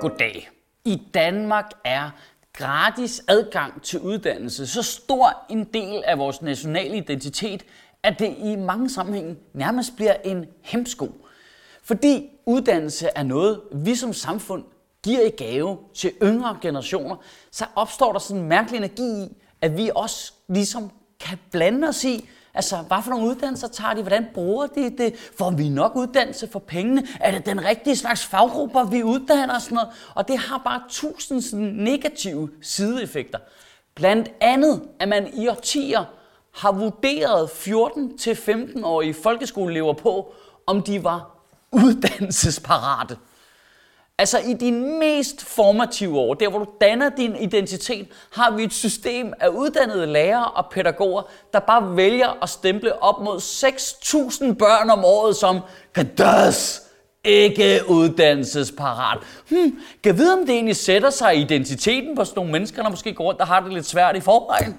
Goddag. I Danmark er gratis adgang til uddannelse så stor en del af vores nationale identitet, at det i mange sammenhænge nærmest bliver en hemsko. Fordi uddannelse er noget, vi som samfund giver i gave til yngre generationer, så opstår der sådan en mærkelig energi i, at vi også ligesom kan blande os i, Altså, hvad for nogle uddannelser tager de? Hvordan bruger de det? Får vi nok uddannelse for pengene? Er det den rigtige slags faggrupper, vi uddanner og sådan noget? Og det har bare tusind sådan negative sideeffekter. Blandt andet, at man i årtier har vurderet 14-15-årige folkeskoleelever på, om de var uddannelsesparate. Altså i dine mest formative år, der hvor du danner din identitet, har vi et system af uddannede lærere og pædagoger, der bare vælger at stemple op mod 6.000 børn om året som kadas ikke uddannelsesparat. Hmm, kan vide, om det egentlig sætter sig i identiteten på sådan nogle mennesker, der måske går rundt og har det lidt svært i forvejen?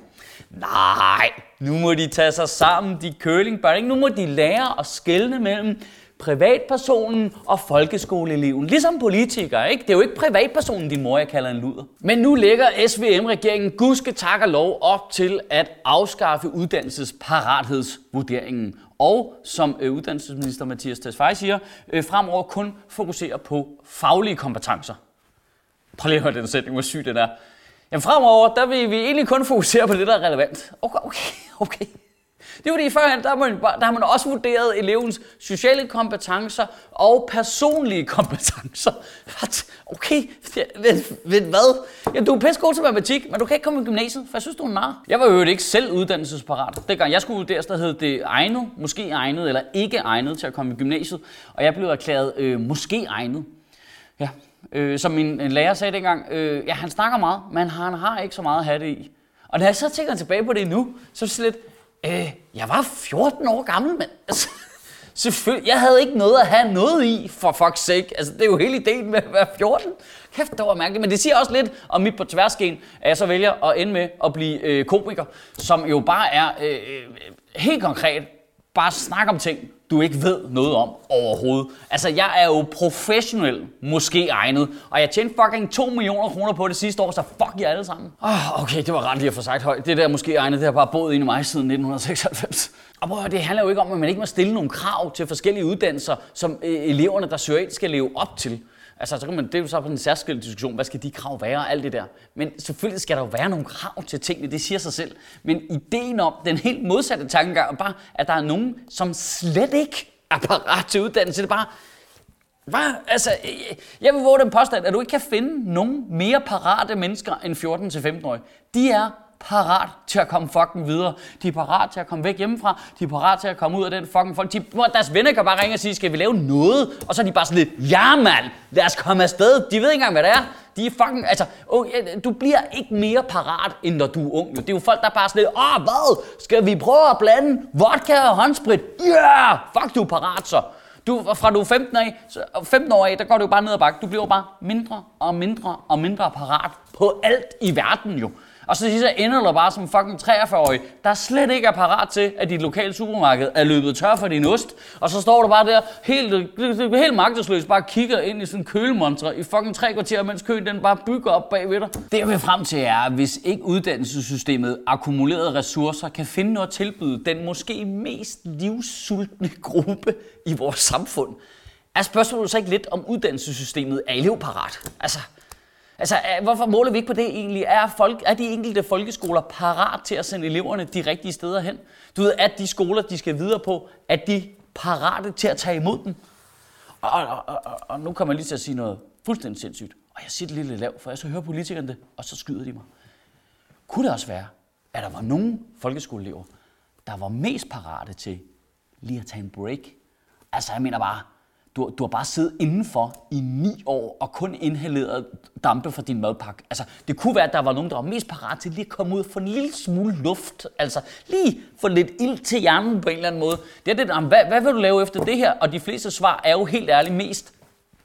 Nej, nu må de tage sig sammen, de curlingbørn. Nu må de lære at skelne mellem privatpersonen og folkeskoleeleven. Ligesom politikere, ikke? Det er jo ikke privatpersonen, din mor, jeg kalder en luder. Men nu lægger SVM-regeringen gudske tak og lov op til at afskaffe uddannelsesparathedsvurderingen. Og som øh, uddannelsesminister Mathias Tesfaye siger, øh, fremover kun fokusere på faglige kompetencer. Prøv lige at høre den sætning, hvor syg den er. Jamen fremover, der vil vi egentlig kun fokusere på det, der er relevant. Okay, okay, okay. Det er fordi førhen, der har, man, der har man også vurderet elevens sociale kompetencer og personlige kompetencer. Okay, ved, ved hvad? Ja, du er pisse god til matematik, men du kan ikke komme i gymnasiet, for jeg synes, du er nar. Jeg var jo ikke selv uddannelsesparat. gang jeg skulle vurderes, der hed det egnet, måske egnet eller ikke egnet til at komme i gymnasiet. Og jeg blev erklæret øh, måske egnet. Ja, øh, som min lærer sagde dengang, øh, ja, han snakker meget, men han har ikke så meget at have det i. Og når jeg så tænker tilbage på det nu, så er det lidt, Øh, jeg var 14 år gammel, men altså, selvfølgelig, jeg havde ikke noget at have noget i, for fuck's sake. Altså, det er jo hele ideen med at være 14. Kæft, det var mærkeligt. Men det siger også lidt om mit på tværsken, at jeg så vælger at ende med at blive øh, komiker, som jo bare er øh, øh helt konkret, bare snak om ting, du ikke ved noget om overhovedet. Altså, jeg er jo professionel, måske egnet, og jeg tjente fucking 2 millioner kroner på det sidste år, så fuck jer alle sammen. Oh, okay, det var ret lige at få sagt højt. Det der måske egnet, det har bare boet inde i mig siden 1996. Og prøv, det handler jo ikke om, at man ikke må stille nogle krav til forskellige uddannelser, som øh, eleverne, der søger ind, skal leve op til. Altså, så kan man, det er jo så på en særskilt diskussion, hvad skal de krav være og alt det der. Men selvfølgelig skal der jo være nogle krav til tingene, det siger sig selv. Men ideen om, den helt modsatte tankegang, bare, at der er nogen, som slet ikke er parat til uddannelse, det er bare, hvad? Altså, jeg vil våge den påstand, at du ikke kan finde nogen mere parate mennesker end 14-15-årige. De er parat til at komme fucking videre. De er parat til at komme væk hjemmefra. De er parat til at komme ud af den fucking folk. De, deres venner kan bare ringe og sige, skal vi lave noget? Og så er de bare sådan lidt, ja mand, lad os komme afsted. De ved ikke engang, hvad det er. De er fucking, altså, okay, du bliver ikke mere parat, end når du er ung. Det er jo folk, der bare sådan lidt, åh, hvad? Skal vi prøve at blande vodka og håndsprit? Ja, yeah! fuck, du er parat så. Du, fra du er 15, af, 15 år af, der går du jo bare ned ad bakke. Du bliver bare mindre og mindre og mindre parat på alt i verden jo. Og så, så ender du bare som fucking 43-årig, der slet ikke er parat til, at dit lokale supermarked er løbet tør for din ost. Og så står du bare der helt, helt magtesløs, bare kigger ind i sådan en kølemontre i fucking tre kvarter, mens køen den bare bygger op bagved dig. Det jeg vil frem til er, at hvis ikke uddannelsessystemet akkumulerede ressourcer kan finde noget at tilbyde den måske mest livssultne gruppe i vores samfund, er spørgsmålet så ikke lidt, om uddannelsessystemet er elevparat? Altså, Altså, hvorfor måler vi ikke på det egentlig? Er, folk, er de enkelte folkeskoler parat til at sende eleverne de rigtige steder hen? Du ved, at de skoler, de skal videre på, at de parate til at tage imod dem? Og, og, og, og, og nu kommer jeg lige til at sige noget fuldstændig sindssygt. Og jeg siger det lidt lavt, for jeg så hører politikerne det, og så skyder de mig. Kunne det også være, at der var nogen folkeskoleelever, der var mest parate til lige at tage en break. Altså, jeg mener bare, du, du har bare siddet indenfor i ni år og kun inhaleret dampe fra din madpakke. Altså, det kunne være, at der var nogen, der var mest parat til lige at komme ud og få en lille smule luft. Altså, lige få lidt ild til hjernen på en eller anden måde. Det er det, hvad, hvad vil du lave efter det her? Og de fleste svar er jo helt ærligt mest,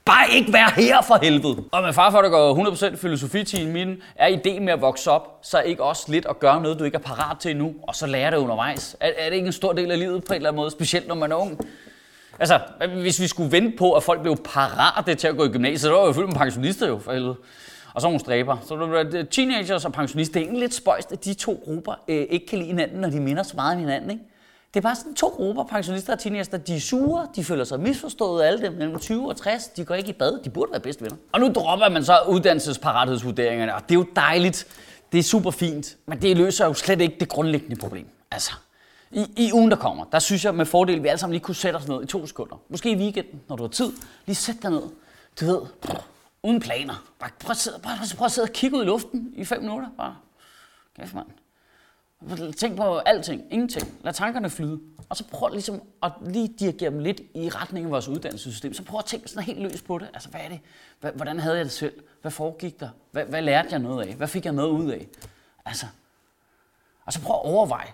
Bare ikke være her for helvede. Og med far for, der går 100% filosofi til min, er ideen med at vokse op, så ikke også lidt at gøre noget, du ikke er parat til endnu, og så lære det undervejs. Er, er det ikke en stor del af livet på en eller anden måde, specielt når man er ung? Altså, hvis vi skulle vente på, at folk blev parate til at gå i gymnasiet, så var jo fyldt med pensionister jo, for helvede. Og så nogle stræber. Så det var teenagers og pensionister. Det er egentlig lidt spøjst, at de to grupper øh, ikke kan lide hinanden, når de minder så meget om hinanden, ikke? Det er bare sådan to grupper, pensionister og teenager, de er sure, de føler sig misforstået, alle dem mellem 20 og 60, de går ikke i bad, de burde være bedste venner. Og nu dropper man så uddannelsesparathedsvurderingerne, og det er jo dejligt, det er super fint, men det løser jo slet ikke det grundlæggende problem. Altså, i, i ugen, der kommer, der synes jeg med fordel, at vi alle sammen lige kunne sætte os ned i to sekunder. Måske i weekenden, når du har tid. Lige sæt dig ned. Du ved, uden planer. Bare prøv at, sidde, bare, prøv at sidde og kigge ud i luften i fem minutter. Bare, kæft mand. Tænk på alting, ingenting. Lad tankerne flyde. Og så prøv ligesom at lige dirigere dem lidt i retning af vores uddannelsessystem. Så prøv at tænke sådan helt løs på det. Altså, hvad er det? Hvordan havde jeg det selv? Hvad foregik der? Hvad, hvad lærte jeg noget af? Hvad fik jeg noget ud af? Altså, og så prøv at overveje,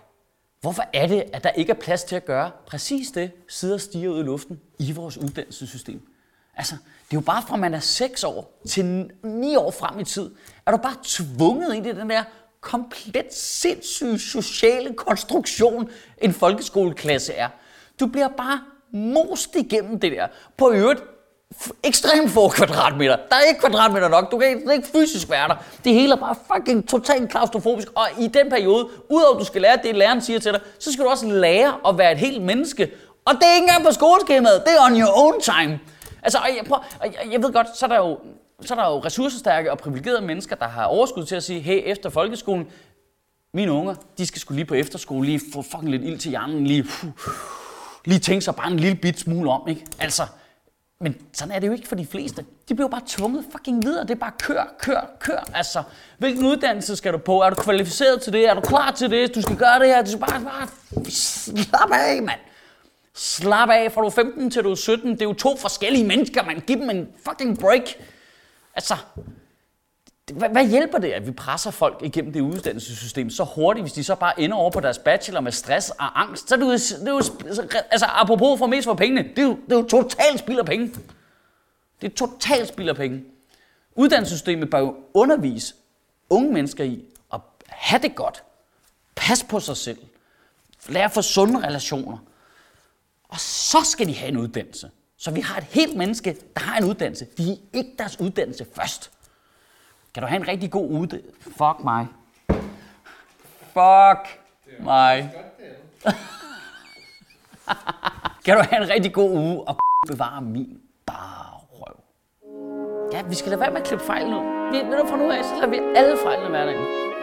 hvorfor er det, at der ikke er plads til at gøre præcis det, sidder og stiger ud i luften i vores uddannelsessystem? Altså, det er jo bare fra man er 6 år til 9 år frem i tid, er du bare tvunget ind i den der komplet sindssyge sociale konstruktion, en folkeskoleklasse er. Du bliver bare most igennem det der. På øvrigt, ekstremt få kvadratmeter. Der er ikke kvadratmeter nok. Du kan ikke, ikke fysisk være der. Det hele er bare fucking totalt klaustrofobisk. Og i den periode, udover at du skal lære det, læreren siger til dig, så skal du også lære at være et helt menneske. Og det er ikke engang på skoleskemaet. Det er on your own time. Altså, jeg, prøv, jeg, jeg ved godt, så er der jo så er der jo ressourcestærke og privilegerede mennesker, der har overskud til at sige, hey, efter folkeskolen, mine unger, de skal skulle lige på efterskole, lige få fucking lidt ild til hjernen, lige, puh, lige tænke sig bare en lille bit smule om, ikke? Altså, men sådan er det jo ikke for de fleste. De bliver bare tvunget fucking videre. Det er bare kør, kør, kør. Altså, hvilken uddannelse skal du på? Er du kvalificeret til det? Er du klar til det? Du skal gøre det her. Du skal bare, bare slap af, mand. Slap af, fra du er 15 til du er 17. Det er jo to forskellige mennesker, man. Giv dem en fucking break. Altså, hvad, hvad hjælper det, at vi presser folk igennem det uddannelsessystem så hurtigt, hvis de så bare ender over på deres bachelor med stress og angst? Så er det jo, det er jo altså, apropos for mest for pengene, det er, jo, det er jo totalt spild af penge. Det er totalt spild af penge. Uddannelsessystemet bør jo undervise unge mennesker i at have det godt, pas på sig selv, lære for sunde relationer, og så skal de have en uddannelse. Så vi har et helt menneske, der har en uddannelse. De er ikke deres uddannelse først. Kan du have en rigtig god uge? Fuck mig. Fuck mig. kan du have en rigtig god uge og bevare min bare røv? Ja, vi skal da være med at klippe fejl nu. Vi, ved du fra nu af, så lader vi alle fejlene være derinde.